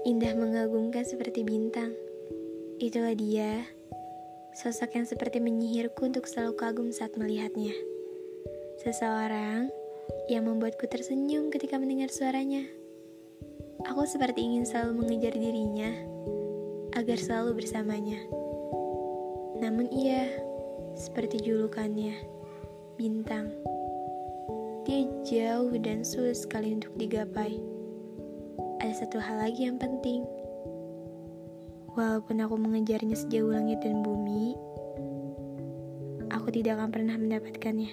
Indah mengagumkan seperti bintang. Itulah dia, sosok yang seperti menyihirku untuk selalu kagum saat melihatnya. Seseorang yang membuatku tersenyum ketika mendengar suaranya. Aku seperti ingin selalu mengejar dirinya agar selalu bersamanya. Namun ia seperti julukannya, bintang. Dia jauh dan sulit sekali untuk digapai. Ada satu hal lagi yang penting. Walaupun aku mengejarnya sejauh langit dan bumi, aku tidak akan pernah mendapatkannya.